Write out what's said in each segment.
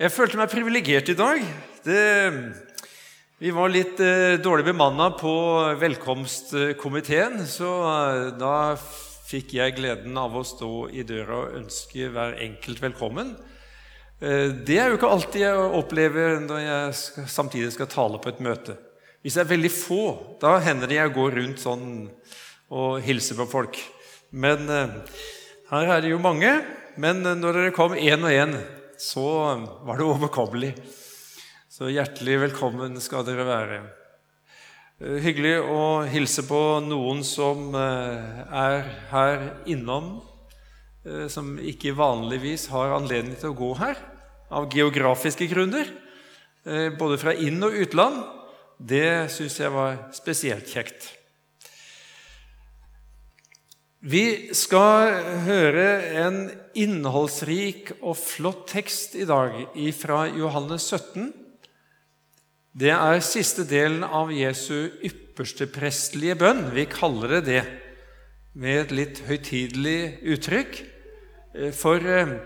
Jeg følte meg privilegert i dag. Det, vi var litt eh, dårlig bemanna på velkomstkomiteen, så eh, da fikk jeg gleden av å stå i døra og ønske hver enkelt velkommen. Eh, det er jo ikke alltid jeg opplever når jeg skal, samtidig skal tale på et møte. Hvis det er veldig få, da hender det jeg går rundt sånn og hilser på folk. Men eh, her er det jo mange. Men eh, når dere kom én og én, så var det overkommelig. Så hjertelig velkommen skal dere være. Eh, hyggelig å hilse på noen som eh, er her innom, som ikke vanligvis har anledning til å gå her av geografiske grunner, både fra inn- og utland. Det syns jeg var spesielt kjekt. Vi skal høre en innholdsrik og flott tekst i dag fra Johannes 17. Det er siste delen av Jesu ypperste prestelige bønn. Vi kaller det det med et litt høytidelig uttrykk. For eh,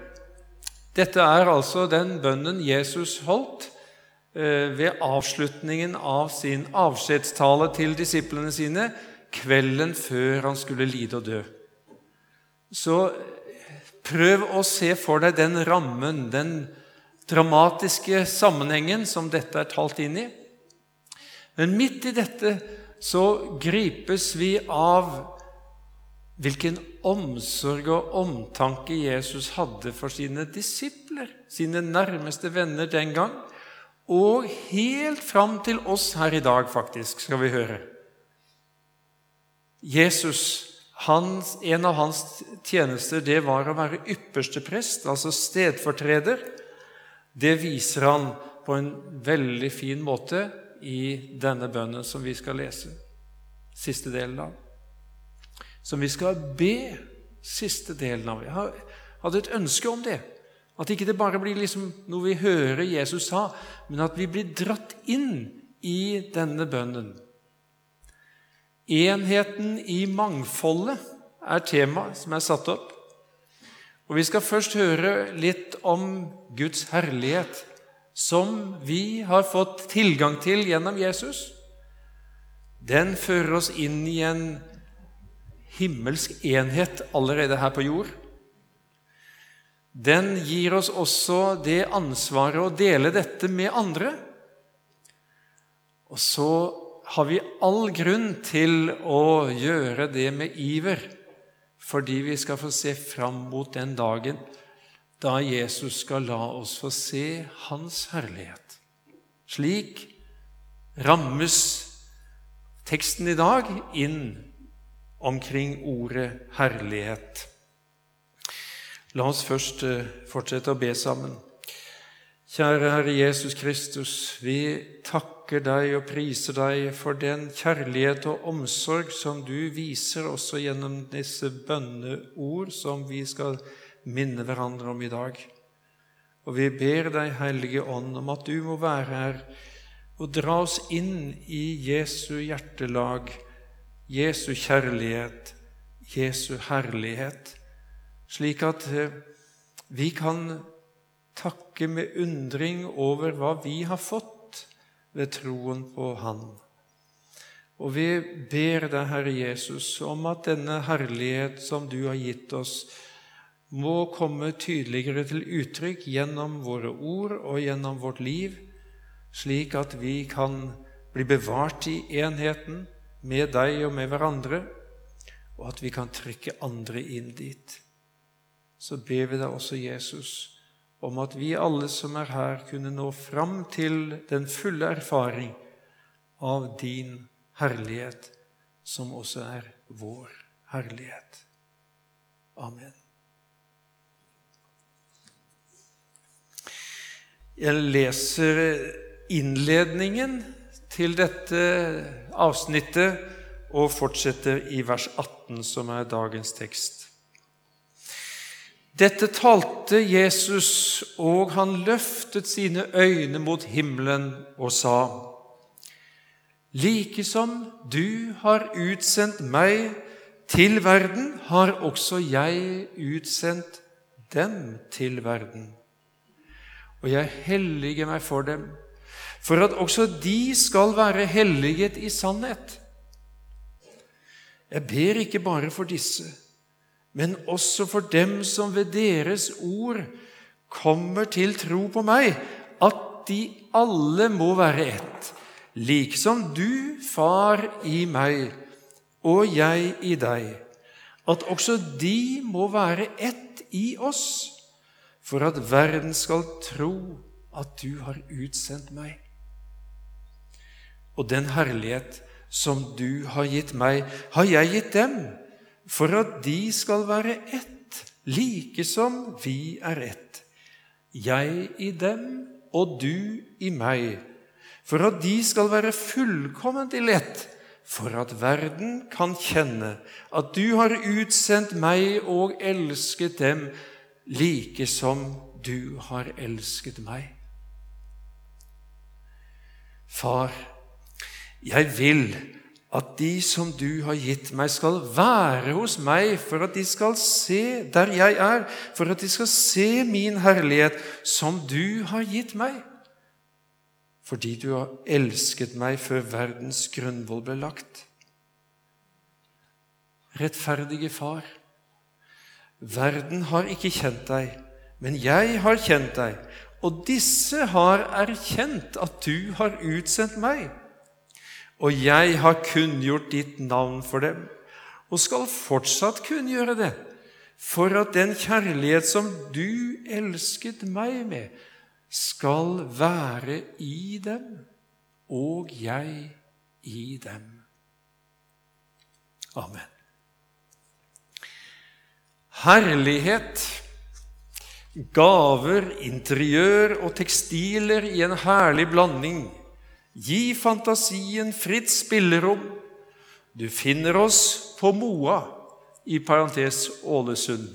dette er altså den bønnen Jesus holdt eh, ved avslutningen av sin avskjedstale til disiplene sine kvelden før han skulle lide og dø. Så prøv å se for deg den rammen, den dramatiske sammenhengen som dette er talt inn i. Men midt i dette så gripes vi av hvilken omsorg og omtanke Jesus hadde for sine disipler, sine nærmeste venner den gang, og helt fram til oss her i dag, faktisk, skal vi høre. Jesus, hans, En av hans tjenester det var å være ypperste prest, altså stedfortreder. Det viser han på en veldig fin måte i denne bønnen som vi skal lese. Siste delen av. Som vi skal be siste delen av. Jeg hadde et ønske om det. At ikke det bare blir liksom noe vi hører Jesus sa, men at vi blir dratt inn i denne bønnen. Enheten i mangfoldet er temaet som er satt opp. Og Vi skal først høre litt om Guds herlighet, som vi har fått tilgang til gjennom Jesus. Den fører oss inn i en himmelsk enhet allerede her på jord. Den gir oss også det ansvaret å dele dette med andre. Og så har vi all grunn til å gjøre det med iver, fordi vi skal få se fram mot den dagen da Jesus skal la oss få se Hans herlighet. Slik rammes teksten i dag inn omkring ordet herlighet. La oss først eh, fortsette å be sammen. Kjære Herre Jesus Kristus, vi takker deg og priser deg for den kjærlighet og omsorg som du viser også gjennom disse bønneord som vi skal minne hverandre om i dag. Og vi ber deg, Hellige Ånd, om at du må være her og dra oss inn i Jesu hjertelag, Jesu kjærlighet, Jesu herlighet, slik at eh, vi kan takke med undring over hva vi har fått ved troen på Han. Og vi ber deg, Herre Jesus, om at denne herlighet som du har gitt oss, må komme tydeligere til uttrykk gjennom våre ord og gjennom vårt liv, slik at vi kan bli bevart i enheten med deg og med hverandre, og at vi kan trykke andre inn dit. Så ber vi deg også, Jesus, om at vi alle som er her, kunne nå fram til den fulle erfaring av din herlighet, som også er vår herlighet. Amen. Jeg leser innledningen til dette avsnittet og fortsetter i vers 18, som er dagens tekst. Dette talte Jesus, og han løftet sine øyne mot himmelen og sa:" Likesom du har utsendt meg til verden, har også jeg utsendt dem til verden. og jeg helliger meg for dem, for at også de skal være helliget i sannhet. Jeg ber ikke bare for disse, men også for dem som ved deres ord kommer til tro på meg, at de alle må være ett, liksom du, Far, i meg og jeg i deg, at også de må være ett i oss, for at verden skal tro at du har utsendt meg. Og den herlighet som du har gitt meg, har jeg gitt dem, for at de skal være ett, like som vi er ett. Jeg i dem og du i meg, for at de skal være fullkomment i lett, for at verden kan kjenne at du har utsendt meg og elsket dem, like som du har elsket meg. Far, jeg vil at de som du har gitt meg, skal være hos meg, for at de skal se der jeg er, for at de skal se min herlighet, som du har gitt meg. Fordi du har elsket meg før verdens grunnvoll ble lagt. Rettferdige Far, verden har ikke kjent deg, men jeg har kjent deg, og disse har erkjent at du har utsendt meg og jeg har kunngjort ditt navn for dem, og skal fortsatt kunngjøre det, for at den kjærlighet som du elsket meg med, skal være i dem, og jeg i dem. Amen. Herlighet, gaver, interiør og tekstiler i en herlig blanding Gi fantasien fritt spillerom. Du finner oss på Moa, i parentes Ålesund.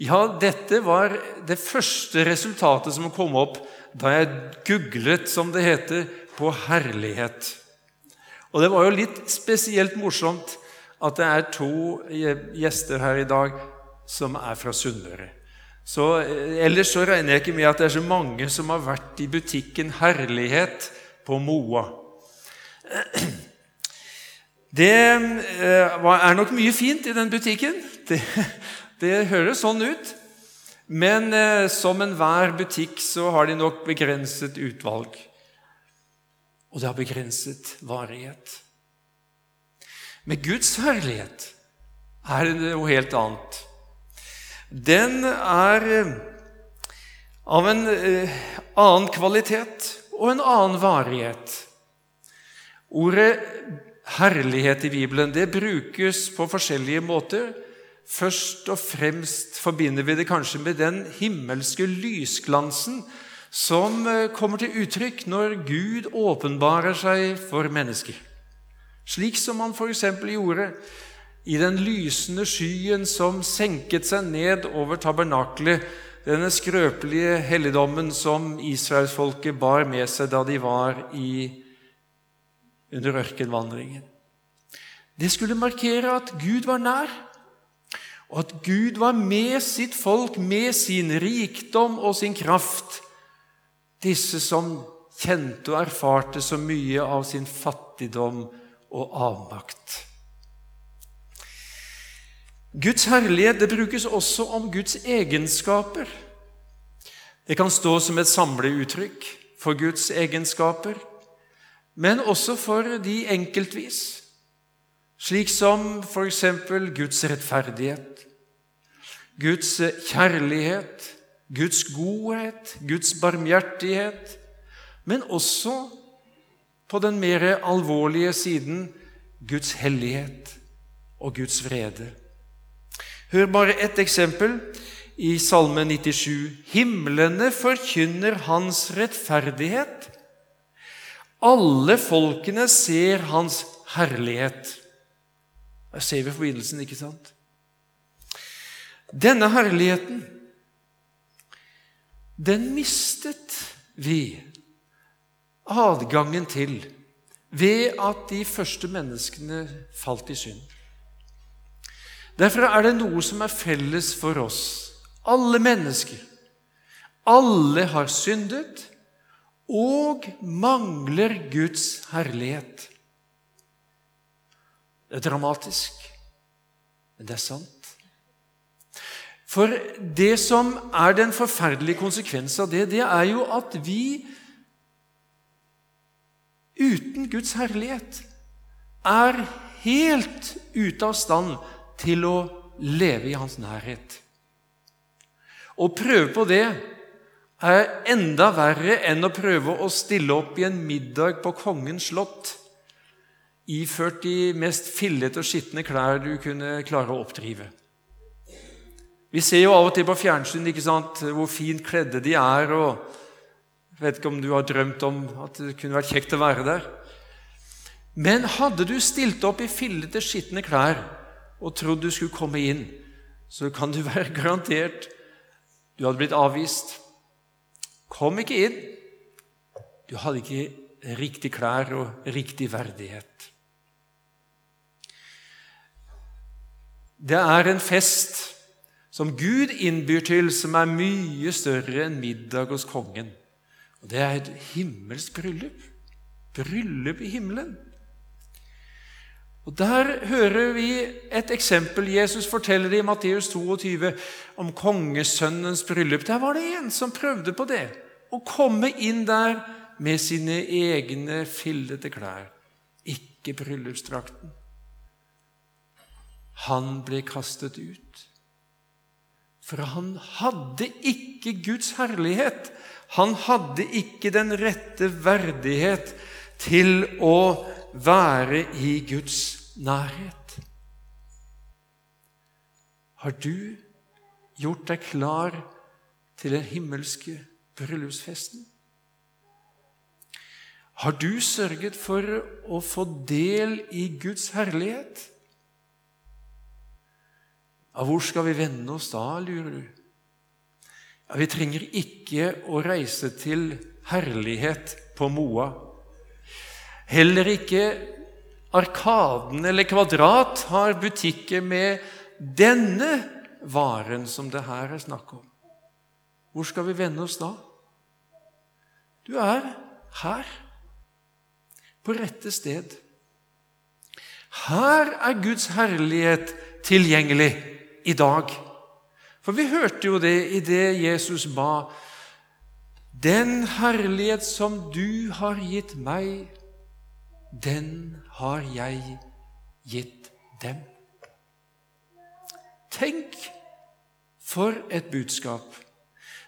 Ja, dette var det første resultatet som kom opp da jeg googlet, som det heter, på herlighet. Og det var jo litt spesielt morsomt at det er to gjester her i dag som er fra Sunnmøre. Så, eh, ellers så regner jeg ikke med at det er så mange som har vært i butikken Herlighet på Moa. Det eh, er nok mye fint i den butikken. Det, det høres sånn ut. Men eh, som enhver butikk så har de nok begrenset utvalg. Og det har begrenset varighet. Med Guds herlighet er det noe helt annet. Den er eh, av en annen kvalitet og en annen varighet. Ordet herlighet i Bibelen det brukes på forskjellige måter. Først og fremst forbinder vi det kanskje med den himmelske lysglansen som eh, kommer til uttrykk når Gud åpenbarer seg for mennesker. Slik som han f.eks. gjorde i den lysende skyen som senket seg ned over tabernaklet, denne skrøpelige helligdommen som israelsfolket bar med seg da de var i, under ørkenvandringen. Det skulle markere at Gud var nær, og at Gud var med sitt folk, med sin rikdom og sin kraft, disse som kjente og erfarte så mye av sin fattigdom og avmakt. Guds herlighet det brukes også om Guds egenskaper. Det kan stå som et samleuttrykk for Guds egenskaper, men også for de enkeltvis, slik som f.eks. Guds rettferdighet, Guds kjærlighet, Guds godhet, Guds barmhjertighet, men også på den mer alvorlige siden Guds hellighet og Guds vrede. Hør bare ett eksempel i Salme 97. Himlene forkynner hans rettferdighet. Alle folkene ser hans herlighet. Der ser vi forbindelsen, ikke sant? Denne herligheten, den mistet vi adgangen til ved at de første menneskene falt i synd. Derfor er det noe som er felles for oss, alle mennesker. Alle har syndet og mangler Guds herlighet. Det er dramatisk, men det er sant. For det som er den forferdelige konsekvensen av det, det er jo at vi uten Guds herlighet er helt ute av stand til å leve i Hans nærhet. Å prøve på det er enda verre enn å prøve å stille opp i en middag på kongens slott iført de mest fillete og skitne klær du kunne klare å oppdrive. Vi ser jo av og til på fjernsyn ikke sant, hvor fint kledde de er. og jeg vet ikke om du har drømt om at det kunne vært kjekt å være der. Men hadde du stilt opp i fillete, skitne klær og trodd du skulle komme inn, så kan du være garantert du hadde blitt avvist. Kom ikke inn. Du hadde ikke riktig klær og riktig verdighet. Det er en fest som Gud innbyr til, som er mye større enn middag hos kongen. Og Det er et himmelsk bryllup. Bryllup i himmelen. Og Der hører vi et eksempel. Jesus forteller det i Matteus 22 om kongesønnens bryllup. Der var det en som prøvde på det. Å komme inn der med sine egne fillete klær. Ikke bryllupsdrakten. Han ble kastet ut. For han hadde ikke Guds herlighet. Han hadde ikke den rette verdighet til å være i Guds nærhet. Har du gjort deg klar til den himmelske bryllupsfesten? Har du sørget for å få del i Guds herlighet? Ja, hvor skal vi vende oss da, lurer du? Ja, vi trenger ikke å reise til herlighet på Moa. Heller ikke Arkaden eller Kvadrat har butikker med denne varen som det her er snakk om. Hvor skal vi vende oss da? Du er her, på rette sted. Her er Guds herlighet tilgjengelig i dag. For vi hørte jo det i det Jesus ba. Den herlighet som du har gitt meg, den har jeg gitt dem. Tenk for et budskap!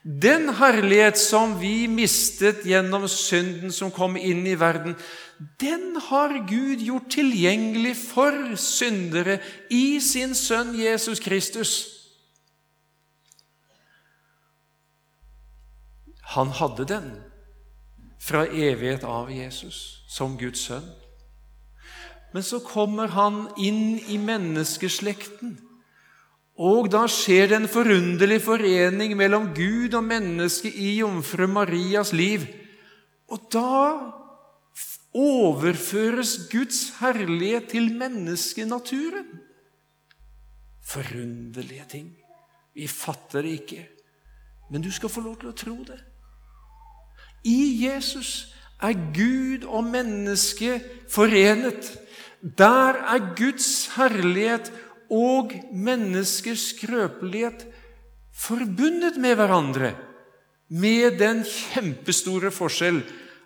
Den herlighet som vi mistet gjennom synden som kom inn i verden, den har Gud gjort tilgjengelig for syndere i sin sønn Jesus Kristus. Han hadde den fra evighet av Jesus som Guds sønn. Men så kommer han inn i menneskeslekten, og da skjer det en forunderlig forening mellom Gud og menneske i jomfru Marias liv. Og da overføres Guds herlighet til menneskenaturen. Forunderlige ting. Vi fatter det ikke, men du skal få lov til å tro det. I Jesus er Gud og menneske forenet. Der er Guds herlighet og menneskers skrøpelighet forbundet med hverandre, med den kjempestore forskjell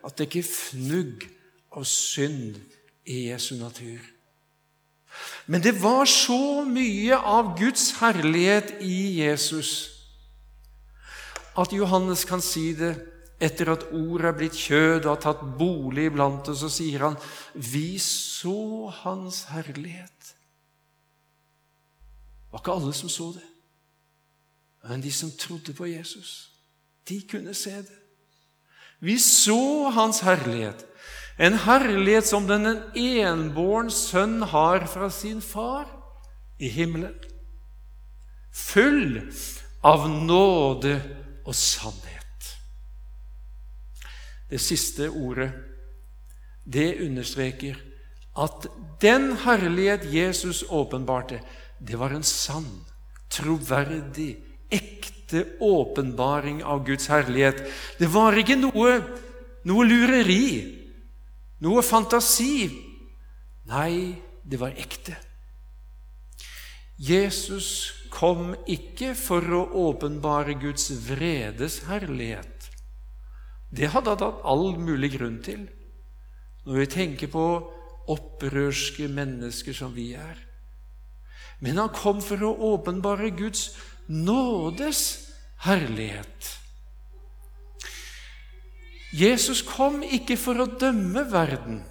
at det ikke er fnugg av synd i Jesu natur. Men det var så mye av Guds herlighet i Jesus at Johannes kan si det etter at ordet er blitt kjød og har tatt bolig iblant oss, så sier han, 'Vi så Hans herlighet'. Det var ikke alle som så det, men de som trodde på Jesus, de kunne se det. Vi så Hans herlighet, en herlighet som den enbåren sønn har fra sin far i himmelen. Full av nåde og sannhet. Det siste ordet, det understreker at den herlighet Jesus åpenbarte, det var en sann, troverdig, ekte åpenbaring av Guds herlighet. Det var ikke noe, noe lureri, noe fantasi. Nei, det var ekte. Jesus kom ikke for å åpenbare Guds vredes herlighet. Det hadde han hatt all mulig grunn til når vi tenker på opprørske mennesker som vi er. Men han kom for å åpenbare Guds nådes herlighet. Jesus kom ikke for å dømme verden,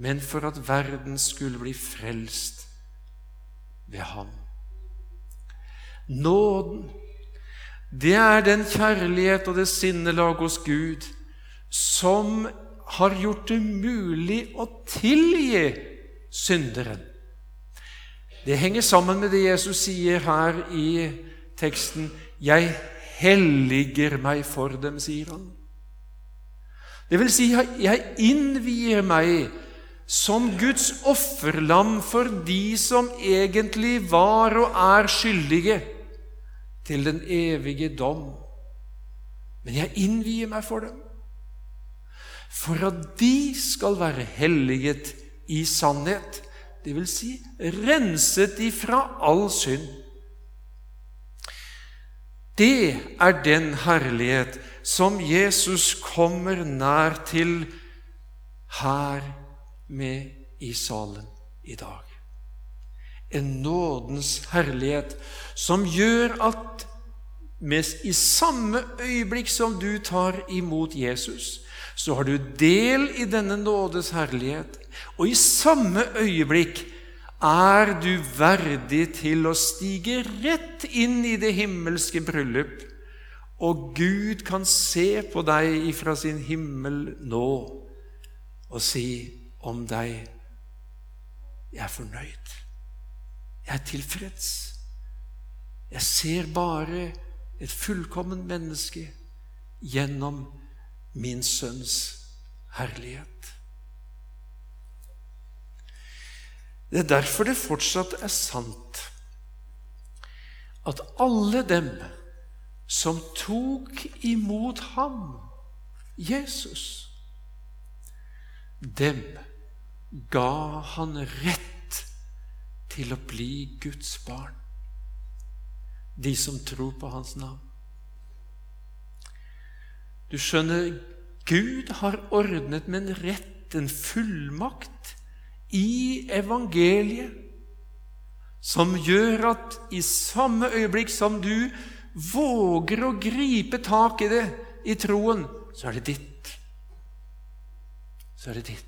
men for at verden skulle bli frelst ved ham. Nåden, det er den kjærlighet og det sinnelag hos Gud som har gjort det mulig å tilgi synderen. Det henger sammen med det Jesus sier her i teksten 'Jeg helliger meg for dem', sier han. Det vil si, jeg innvier meg som Guds offerlam for de som egentlig var og er skyldige til den evige dom. Men jeg innvier meg for dem, for at de skal være helliget i sannhet, vil si renset ifra all synd. Det er den herlighet som Jesus kommer nær til her med i salen i dag en nådens herlighet som gjør at i samme øyeblikk som du tar imot Jesus, så har du del i denne nådes herlighet. Og i samme øyeblikk er du verdig til å stige rett inn i det himmelske bryllup, og Gud kan se på deg ifra sin himmel nå og si om deg 'Jeg er fornøyd'. Jeg er tilfreds. Jeg ser bare et fullkomment menneske gjennom min sønns herlighet. Det er derfor det fortsatt er sant at alle dem som tok imot ham, Jesus, dem ga han rett til å bli Guds barn, de som tror på Hans navn. Du skjønner, Gud har ordnet med en rett, en fullmakt, i evangeliet, som gjør at i samme øyeblikk som du våger å gripe tak i det i troen, så er det ditt. Så er det ditt.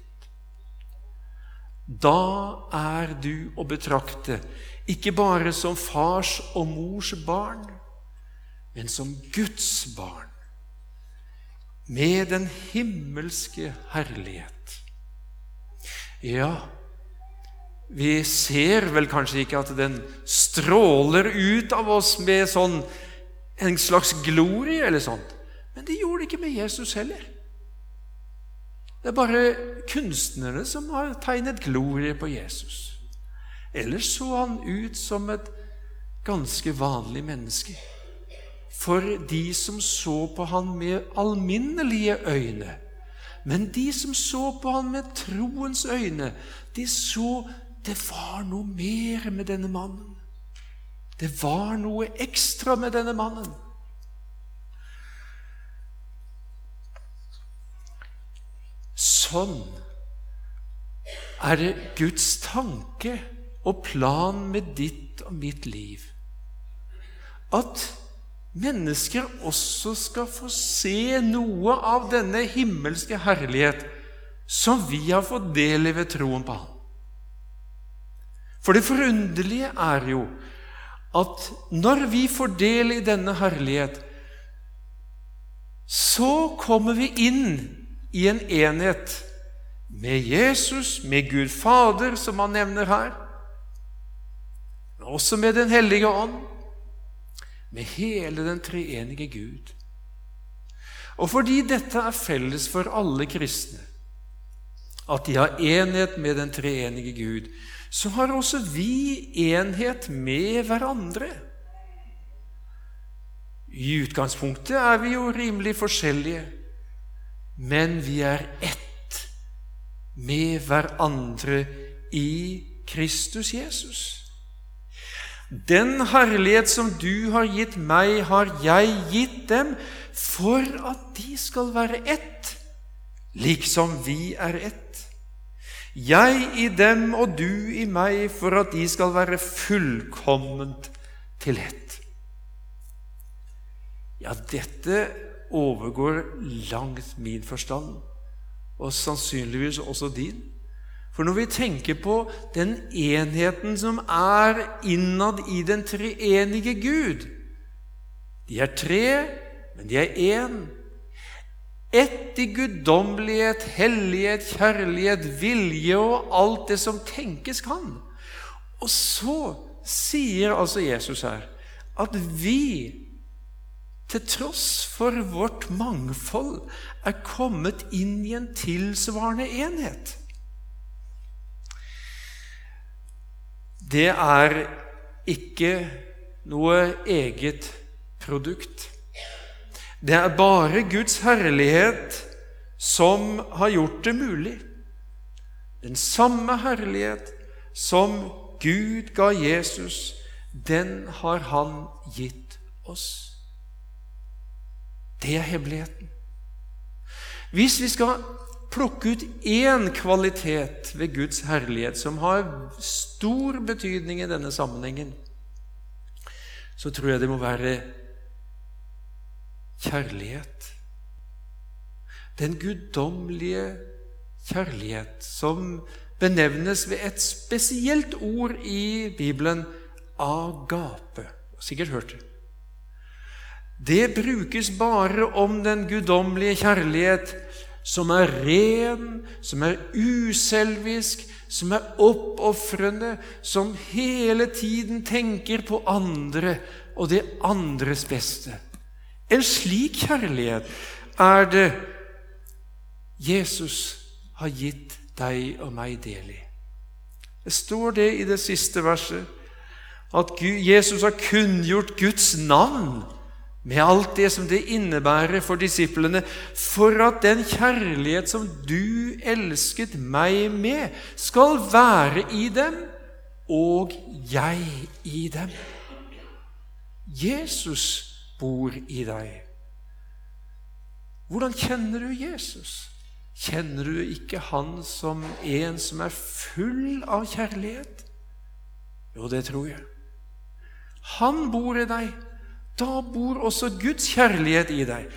Da er du å betrakte ikke bare som fars og mors barn, men som Guds barn, med den himmelske herlighet. Ja, vi ser vel kanskje ikke at den stråler ut av oss med sånn en slags glorie eller sånt, men det gjorde det ikke med Jesus heller. Det er bare kunstnerne som har tegnet glorie på Jesus. Ellers så han ut som et ganske vanlig menneske. For de som så på han med alminnelige øyne. Men de som så på han med troens øyne, de så det var noe mer med denne mannen. Det var noe ekstra med denne mannen. Sånn er det Guds tanke og plan med ditt og mitt liv. At mennesker også skal få se noe av denne himmelske herlighet som vi har fått del i ved troen på Ham. For det forunderlige er jo at når vi får del i denne herlighet, så kommer vi inn i en enhet med Jesus, med Gud Fader, som han nevner her, også med Den hellige ånd, med hele den treenige Gud. Og fordi dette er felles for alle kristne, at de har enhet med den treenige Gud, så har også vi enhet med hverandre. I utgangspunktet er vi jo rimelig forskjellige, men vi er ett med hverandre i Kristus Jesus. Den herlighet som du har gitt meg, har jeg gitt dem, for at de skal være ett, liksom vi er ett. Jeg i dem og du i meg, for at de skal være fullkomment til ett. Ja, dette overgår langt min forstand, og sannsynligvis også din. For når vi tenker på den enheten som er innad i den treenige Gud De er tre, men de er én. Ett i guddommelighet, hellighet, kjærlighet, vilje og alt det som tenkes kan. Og så sier altså Jesus her at vi, til tross for vårt mangfold, er kommet inn i en tilsvarende enhet. Det er ikke noe eget produkt. Det er bare Guds herlighet som har gjort det mulig. Den samme herlighet som Gud ga Jesus, den har Han gitt oss. Det er hemmeligheten. Hvis vi skal plukke ut én kvalitet ved Guds herlighet som har stor betydning i denne sammenhengen, så tror jeg det må være kjærlighet. Den guddommelige kjærlighet som benevnes ved et spesielt ord i Bibelen agape. Sikkert hørt det. Det brukes bare om den guddommelige kjærlighet som er ren, som er uselvisk, som er oppofrende, som hele tiden tenker på andre og det andres beste. En slik kjærlighet er det Jesus har gitt deg og meg del i. Det står det i det siste verset at Jesus har kunngjort Guds navn med alt det som det innebærer for disiplene, for at den kjærlighet som du elsket meg med, skal være i dem, og jeg i dem. Jesus bor i deg. Hvordan kjenner du Jesus? Kjenner du ikke Han som en som er full av kjærlighet? Jo, det tror jeg. Han bor i deg. Da bor også Guds kjærlighet i deg.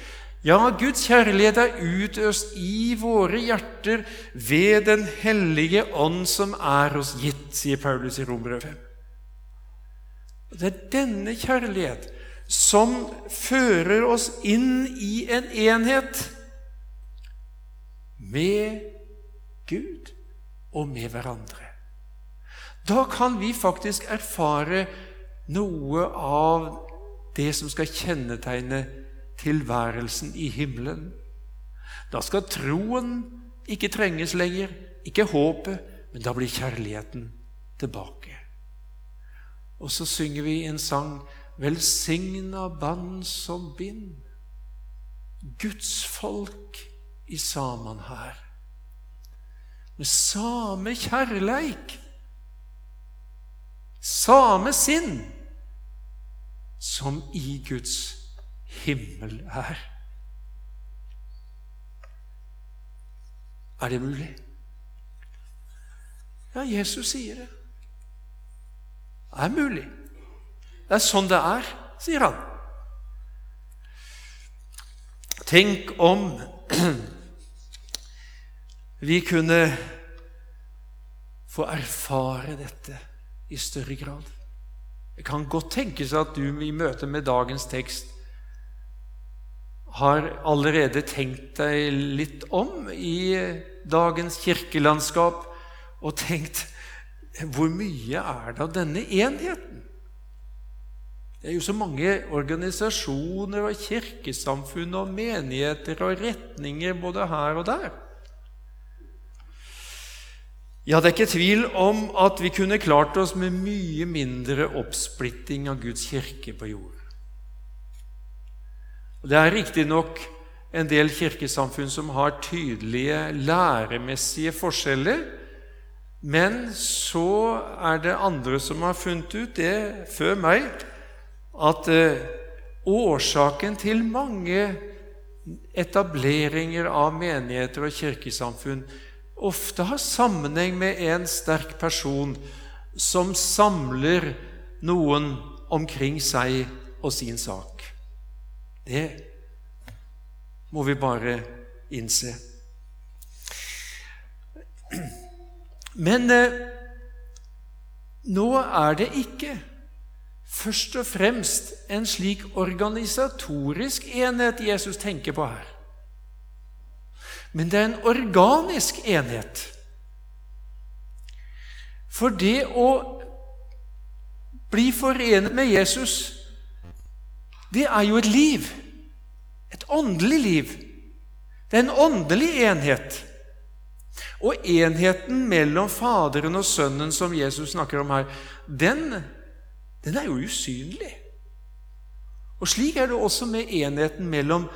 Ja, Guds kjærlighet er utøst i våre hjerter ved Den hellige ånd som er oss gitt, sier Paulus i Romerbrevet 5. Det er denne kjærlighet som fører oss inn i en enhet med Gud og med hverandre. Da kan vi faktisk erfare noe av det som skal kjennetegne tilværelsen i himmelen. Da skal troen ikke trenges lenger, ikke håpet, men da blir kjærligheten tilbake. Og så synger vi en sang Velsigna band som bind, Guds folk i saman her. Med same kjærleik, same sinn, som i Guds himmel er. Er det mulig? Ja, Jesus sier det. Det er mulig. Det er sånn det er, sier han. Tenk om vi kunne få erfare dette i større grad. Det kan godt tenkes at du i møte med dagens tekst har allerede tenkt deg litt om i dagens kirkelandskap og tenkt hvor mye er det av denne enheten? Det er jo så mange organisasjoner og kirkesamfunn og menigheter og retninger både her og der. Ja, det er ikke tvil om at vi kunne klart oss med mye mindre oppsplitting av Guds kirke på jorden. Det er riktignok en del kirkesamfunn som har tydelige læremessige forskjeller, men så er det andre som har funnet ut det før meg, at eh, årsaken til mange etableringer av menigheter og kirkesamfunn ofte har sammenheng med en sterk person som samler noen omkring seg og sin sak. Det må vi bare innse. Men eh, nå er det ikke først og fremst en slik organisatorisk enhet Jesus tenker på her. Men det er en organisk enhet. For det å bli forenet med Jesus, det er jo et liv. Et åndelig liv. Det er en åndelig enhet. Og enheten mellom Faderen og Sønnen som Jesus snakker om her, den den er jo usynlig. Og slik er det også med enheten mellom,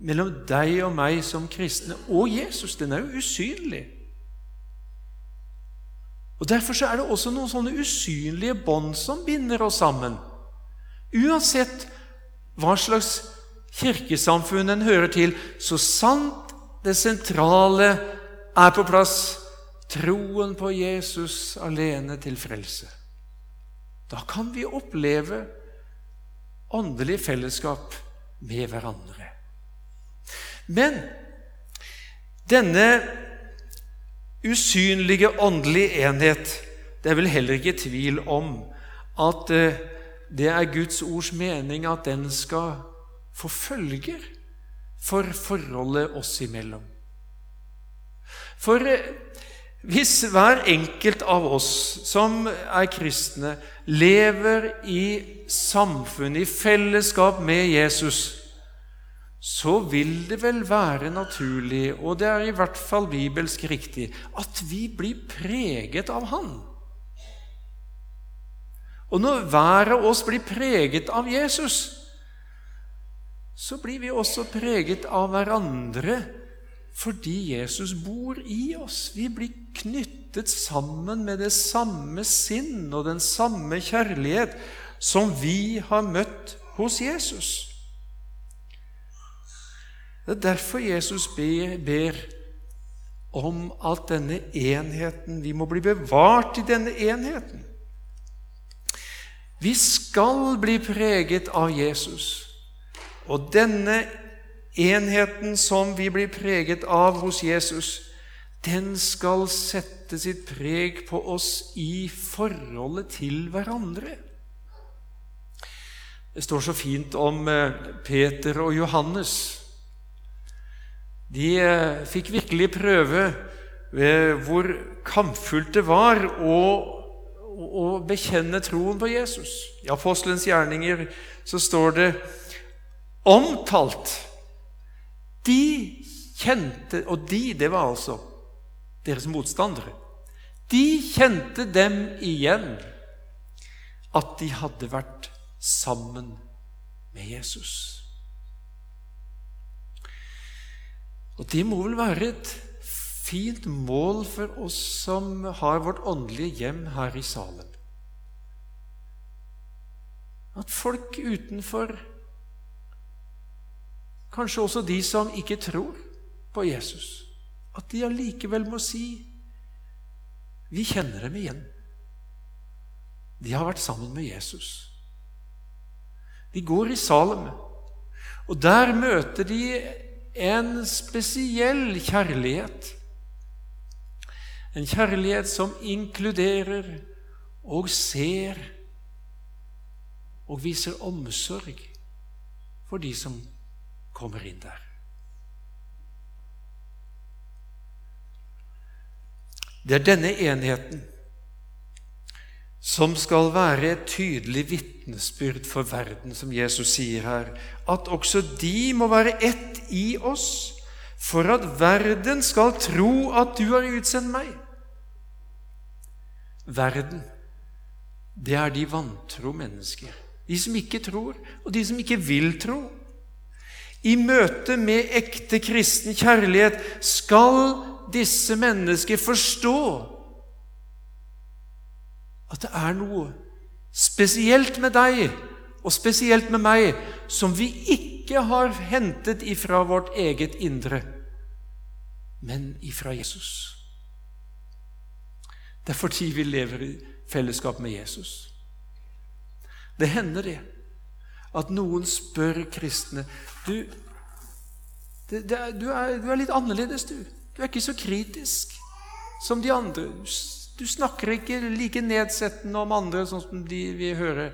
mellom deg og meg som kristne og Jesus. Den er jo usynlig. Og Derfor så er det også noen sånne usynlige bånd som binder oss sammen. Uansett hva slags kirkesamfunn en hører til, så sant det sentrale er på plass troen på Jesus alene til frelse. Da kan vi oppleve åndelig fellesskap med hverandre. Men denne usynlige åndelige enhet Det er vel heller ikke tvil om at eh, det er Guds ords mening at den skal få følger for forholdet oss imellom. For eh, hvis hver enkelt av oss som er kristne, lever i samfunn, i fellesskap med Jesus, så vil det vel være naturlig, og det er i hvert fall bibelsk riktig, at vi blir preget av Han. Og når hver av oss blir preget av Jesus, så blir vi også preget av hverandre fordi Jesus bor i oss. Vi blir knyttet sammen med det samme sinn og den samme kjærlighet som vi har møtt hos Jesus. Det er derfor Jesus ber, om at denne enheten Vi må bli bevart i denne enheten. Vi skal bli preget av Jesus. Og denne Enheten som vi blir preget av hos Jesus, den skal sette sitt preg på oss i forholdet til hverandre. Det står så fint om eh, Peter og Johannes. De eh, fikk virkelig prøve hvor kampfullt det var å, å bekjenne troen på Jesus. I apostelens gjerninger så står det omtalt de kjente Og de, det var altså deres motstandere. De kjente dem igjen at de hadde vært sammen med Jesus. Og det må vel være et fint mål for oss som har vårt åndelige hjem her i Salem. At folk utenfor kanskje også de som ikke tror på Jesus, at de allikevel må si vi kjenner dem igjen. De har vært sammen med Jesus. De går i Salem, og der møter de en spesiell kjærlighet. En kjærlighet som inkluderer og ser og viser omsorg for de som kommer inn der. Det er denne enheten som skal være et tydelig vitnesbyrd for verden, som Jesus sier her, at også de må være ett i oss, for at verden skal tro at du har utsendt meg. Verden, det er de vantro mennesker, de som ikke tror, og de som ikke vil tro. I møte med ekte kristen kjærlighet skal disse mennesker forstå at det er noe spesielt med deg og spesielt med meg som vi ikke har hentet ifra vårt eget indre, men ifra Jesus. Det er fordi vi lever i fellesskap med Jesus. Det hender det at noen spør kristne du, det, det du, er, du, er, litt annerledes, du. Du er ikke så kritisk som de andre. Du snakker ikke like nedsettende om andre sånn som de vil høre.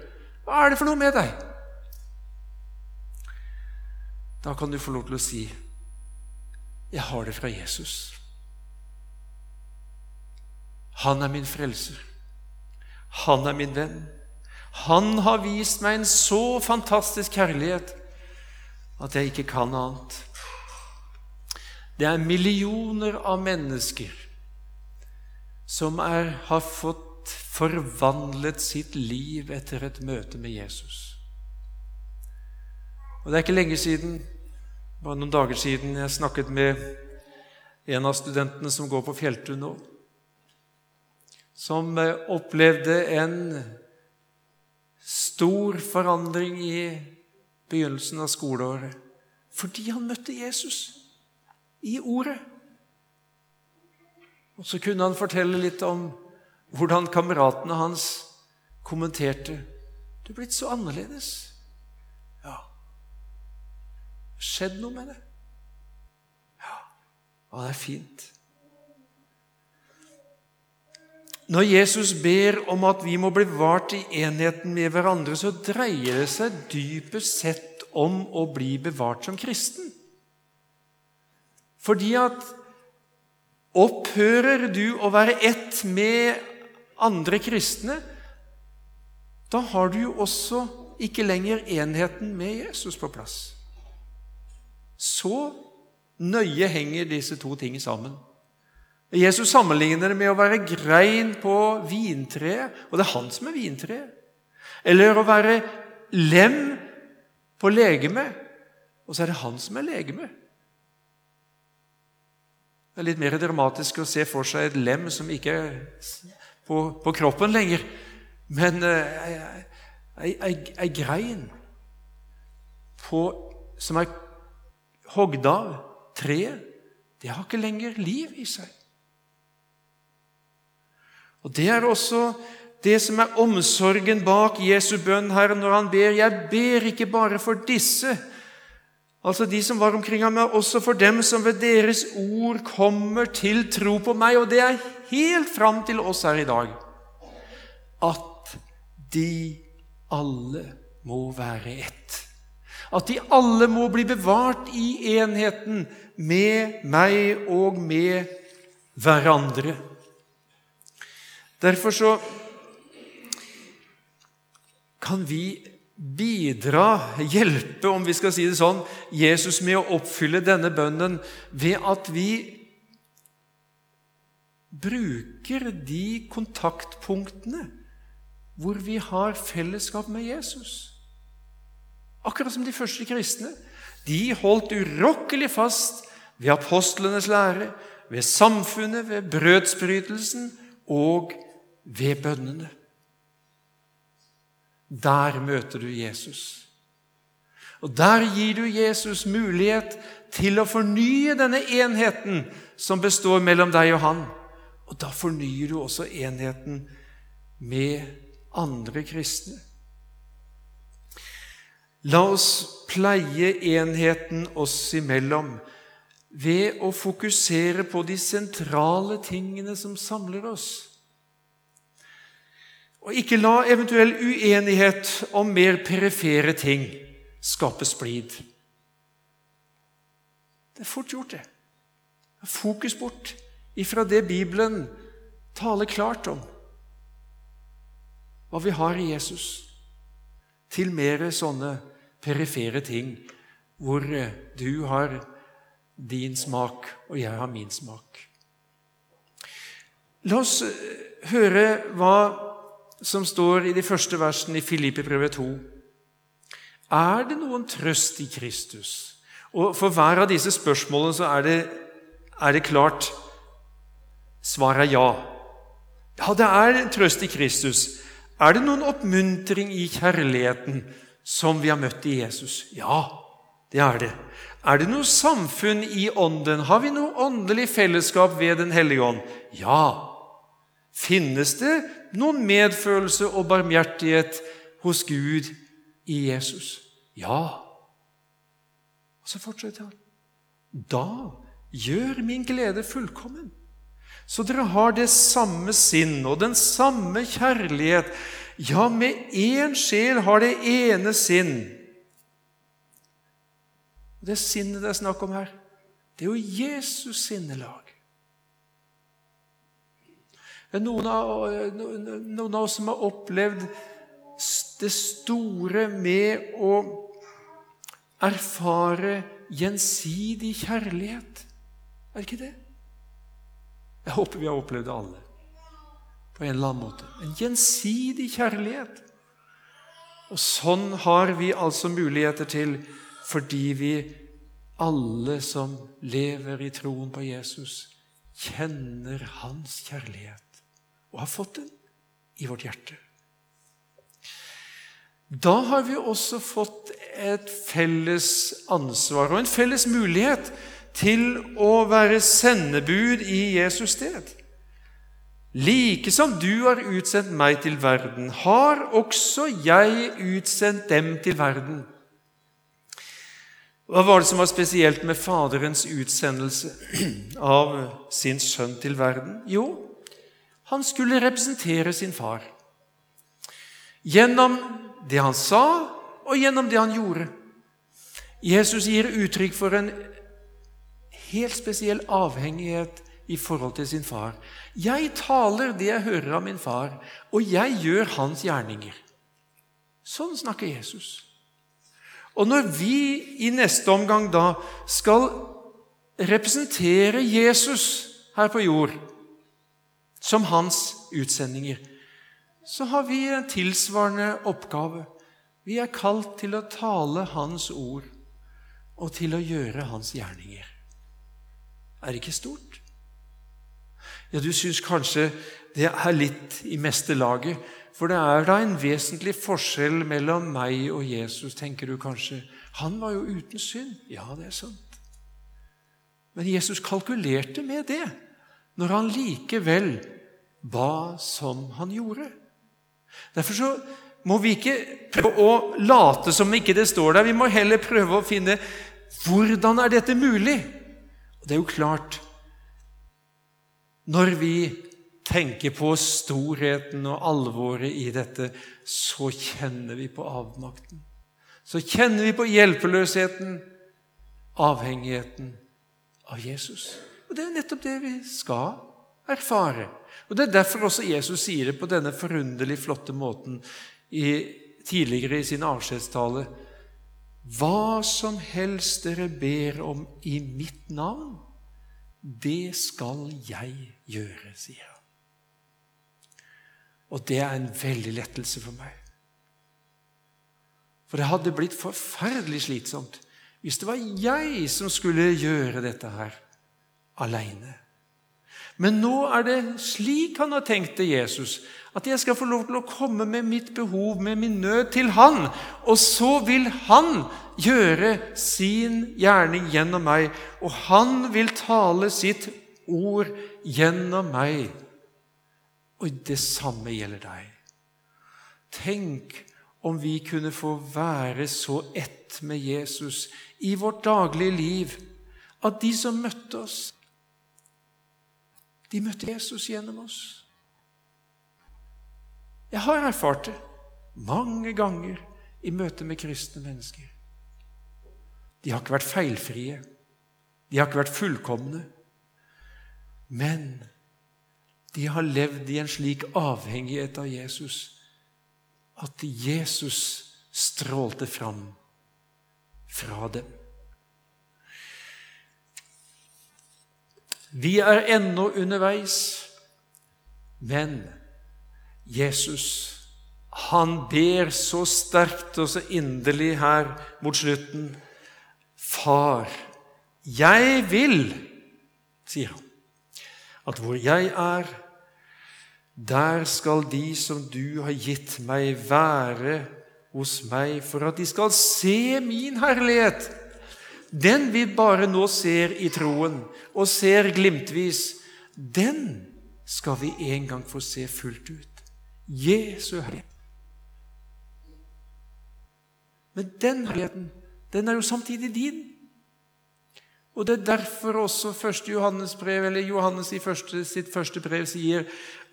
Hva er det for noe med deg? Da kan du få lov til å si 'Jeg har det fra Jesus'. Han er min frelser. Han er min venn. Han har vist meg en så fantastisk kjærlighet at jeg ikke kan annet. Det er millioner av mennesker som er, har fått forvandlet sitt liv etter et møte med Jesus. Og Det er ikke lenge siden, bare noen dager siden, jeg snakket med en av studentene som går på Fjelltun nå, som eh, opplevde en stor forandring i begynnelsen av skoleåret fordi han møtte Jesus i Ordet. Og så kunne han fortelle litt om hvordan kameratene hans kommenterte. 'Du er blitt så annerledes.' Ja. Skjedd noe med det? Ja. Og det er fint. Når Jesus ber om at vi må bli bevart i enheten med hverandre, så dreier det seg dypest sett om å bli bevart som kristen. Fordi at opphører du å være ett med andre kristne, da har du jo også ikke lenger enheten med Jesus på plass. Så nøye henger disse to tingene sammen. Jesus sammenligner det med å være grein på vintreet, og det er han som er vintreet. Eller å være lem på legemet, og så er det han som er legemet. Det er litt mer dramatisk å se for seg et lem som ikke er på, på kroppen lenger, men eh, ei grein på, som er hogd av treet, det har ikke lenger liv i seg. Og Det er også det som er omsorgen bak Jesu bønn her når han ber. Jeg ber ikke bare for disse, altså de som var omkring ham, men også for dem som ved deres ord kommer til tro på meg. Og det er helt fram til oss her i dag. At de alle må være ett. At de alle må bli bevart i enheten med meg og med hverandre. Derfor så kan vi bidra, hjelpe, om vi skal si det sånn, Jesus med å oppfylle denne bønnen ved at vi bruker de kontaktpunktene hvor vi har fellesskap med Jesus. Akkurat som de første kristne. De holdt urokkelig fast ved apostlenes lære, ved samfunnet, ved brødsbrytelsen og ved bønnene. Der møter du Jesus. Og Der gir du Jesus mulighet til å fornye denne enheten som består mellom deg og han. Og da fornyer du også enheten med andre kristne. La oss pleie enheten oss imellom ved å fokusere på de sentrale tingene som samler oss. Og ikke la eventuell uenighet om mer perifere ting skape splid. Det er fort gjort, det. Fokus bort ifra det Bibelen taler klart om. Hva vi har i Jesus, til mer sånne perifere ting hvor du har din smak, og jeg har min smak. La oss høre hva som står i de første versene i Filippibrevet 2. Er det noen trøst i Kristus? Og For hver av disse spørsmålene så er det, er det klart Svaret er ja. Ja, det er trøst i Kristus. Er det noen oppmuntring i kjærligheten som vi har møtt i Jesus? Ja, det er det. Er det noe samfunn i Ånden? Har vi noe åndelig fellesskap ved Den hellige ånd? Ja. Finnes det noen medfølelse og barmhjertighet hos Gud i Jesus? Ja. Og så fortsetter han. Da gjør min glede fullkommen. Så dere har det samme sinn og den samme kjærlighet. Ja, med én sjel har det ene sinn. Det sinnet det er snakk om her, det er jo Jesus sinnelag. Noen av, noen av oss som har opplevd det store med å erfare gjensidig kjærlighet. Er det ikke det? Jeg håper vi har opplevd det alle på en eller annen måte. En gjensidig kjærlighet. Og sånn har vi altså muligheter til fordi vi alle som lever i troen på Jesus, kjenner hans kjærlighet og har fått den i vårt hjerte. Da har vi også fått et felles ansvar og en felles mulighet til å være sendebud i Jesus sted. Like som du har utsendt meg til verden, har også jeg utsendt dem til verden. Hva var det som var spesielt med Faderens utsendelse av sin sønn til verden? Jo, han skulle representere sin far. Gjennom det han sa, og gjennom det han gjorde. Jesus gir uttrykk for en helt spesiell avhengighet i forhold til sin far. Jeg taler det jeg hører av min far, og jeg gjør hans gjerninger. Sånn snakker Jesus. Og når vi i neste omgang da skal representere Jesus her på jord som hans utsendinger, så har vi en tilsvarende oppgave. Vi er kalt til å tale Hans ord og til å gjøre Hans gjerninger. Er det ikke stort? Ja, du syns kanskje det er litt i meste laget, for det er da en vesentlig forskjell mellom meg og Jesus, tenker du kanskje. Han var jo uten synd. Ja, det er sant. Men Jesus kalkulerte med det når han likevel ba som han gjorde. Derfor så må vi ikke prøve å late som ikke det står der. Vi må heller prøve å finne hvordan er dette mulig. Og Det er jo klart Når vi tenker på storheten og alvoret i dette, så kjenner vi på avmakten. Så kjenner vi på hjelpeløsheten, avhengigheten av Jesus. Og Det er nettopp det vi skal erfare. Og Det er derfor også Jesus sier det på denne forunderlig flotte måten i, tidligere i sin avskjedstale. Hva som helst dere ber om i mitt navn, det skal jeg gjøre, sier han. Og det er en veldig lettelse for meg. For det hadde blitt forferdelig slitsomt hvis det var jeg som skulle gjøre dette her aleine. Men nå er det slik han har tenkt det, Jesus, at jeg skal få lov til å komme med mitt behov, med min nød, til han. Og så vil han gjøre sin gjerning gjennom meg, og han vil tale sitt ord gjennom meg. Og det samme gjelder deg. Tenk om vi kunne få være så ett med Jesus i vårt daglige liv at de som møtte oss, de møtte Jesus gjennom oss. Jeg har erfart det mange ganger i møte med kristne mennesker. De har ikke vært feilfrie. De har ikke vært fullkomne. Men de har levd i en slik avhengighet av Jesus at Jesus strålte fram fra dem. Vi er ennå underveis, men Jesus han ber så sterkt og så inderlig her mot slutten Far, jeg vil, sier han, at hvor jeg er, der skal de som du har gitt meg, være hos meg, for at de skal se min herlighet. Den vi bare nå ser i troen, og ser glimtvis, den skal vi en gang få se fullt ut. Jesu herlighet. Men den herligheten, den er jo samtidig din. Og Det er derfor også 1. Johannes brev, eller Johannes i første, sitt første brev sier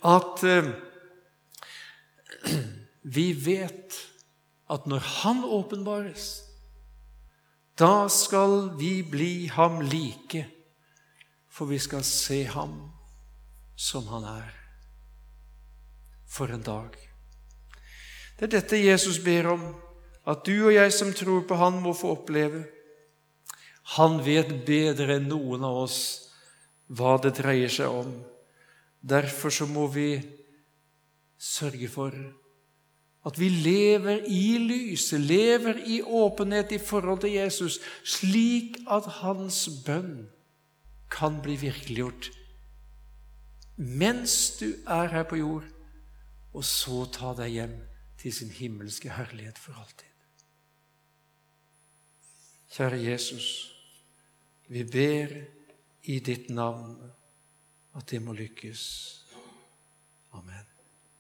at eh, vi vet at når Han åpenbares, da skal vi bli ham like, for vi skal se ham som han er. For en dag. Det er dette Jesus ber om, at du og jeg som tror på Han, må få oppleve. Han vet bedre enn noen av oss hva det dreier seg om. Derfor så må vi sørge for at vi lever i lyset, lever i åpenhet i forhold til Jesus, slik at hans bønn kan bli virkeliggjort mens du er her på jord, og så ta deg hjem til sin himmelske herlighet for alltid. Kjære Jesus, vi ber i ditt navn at det må lykkes. Amen.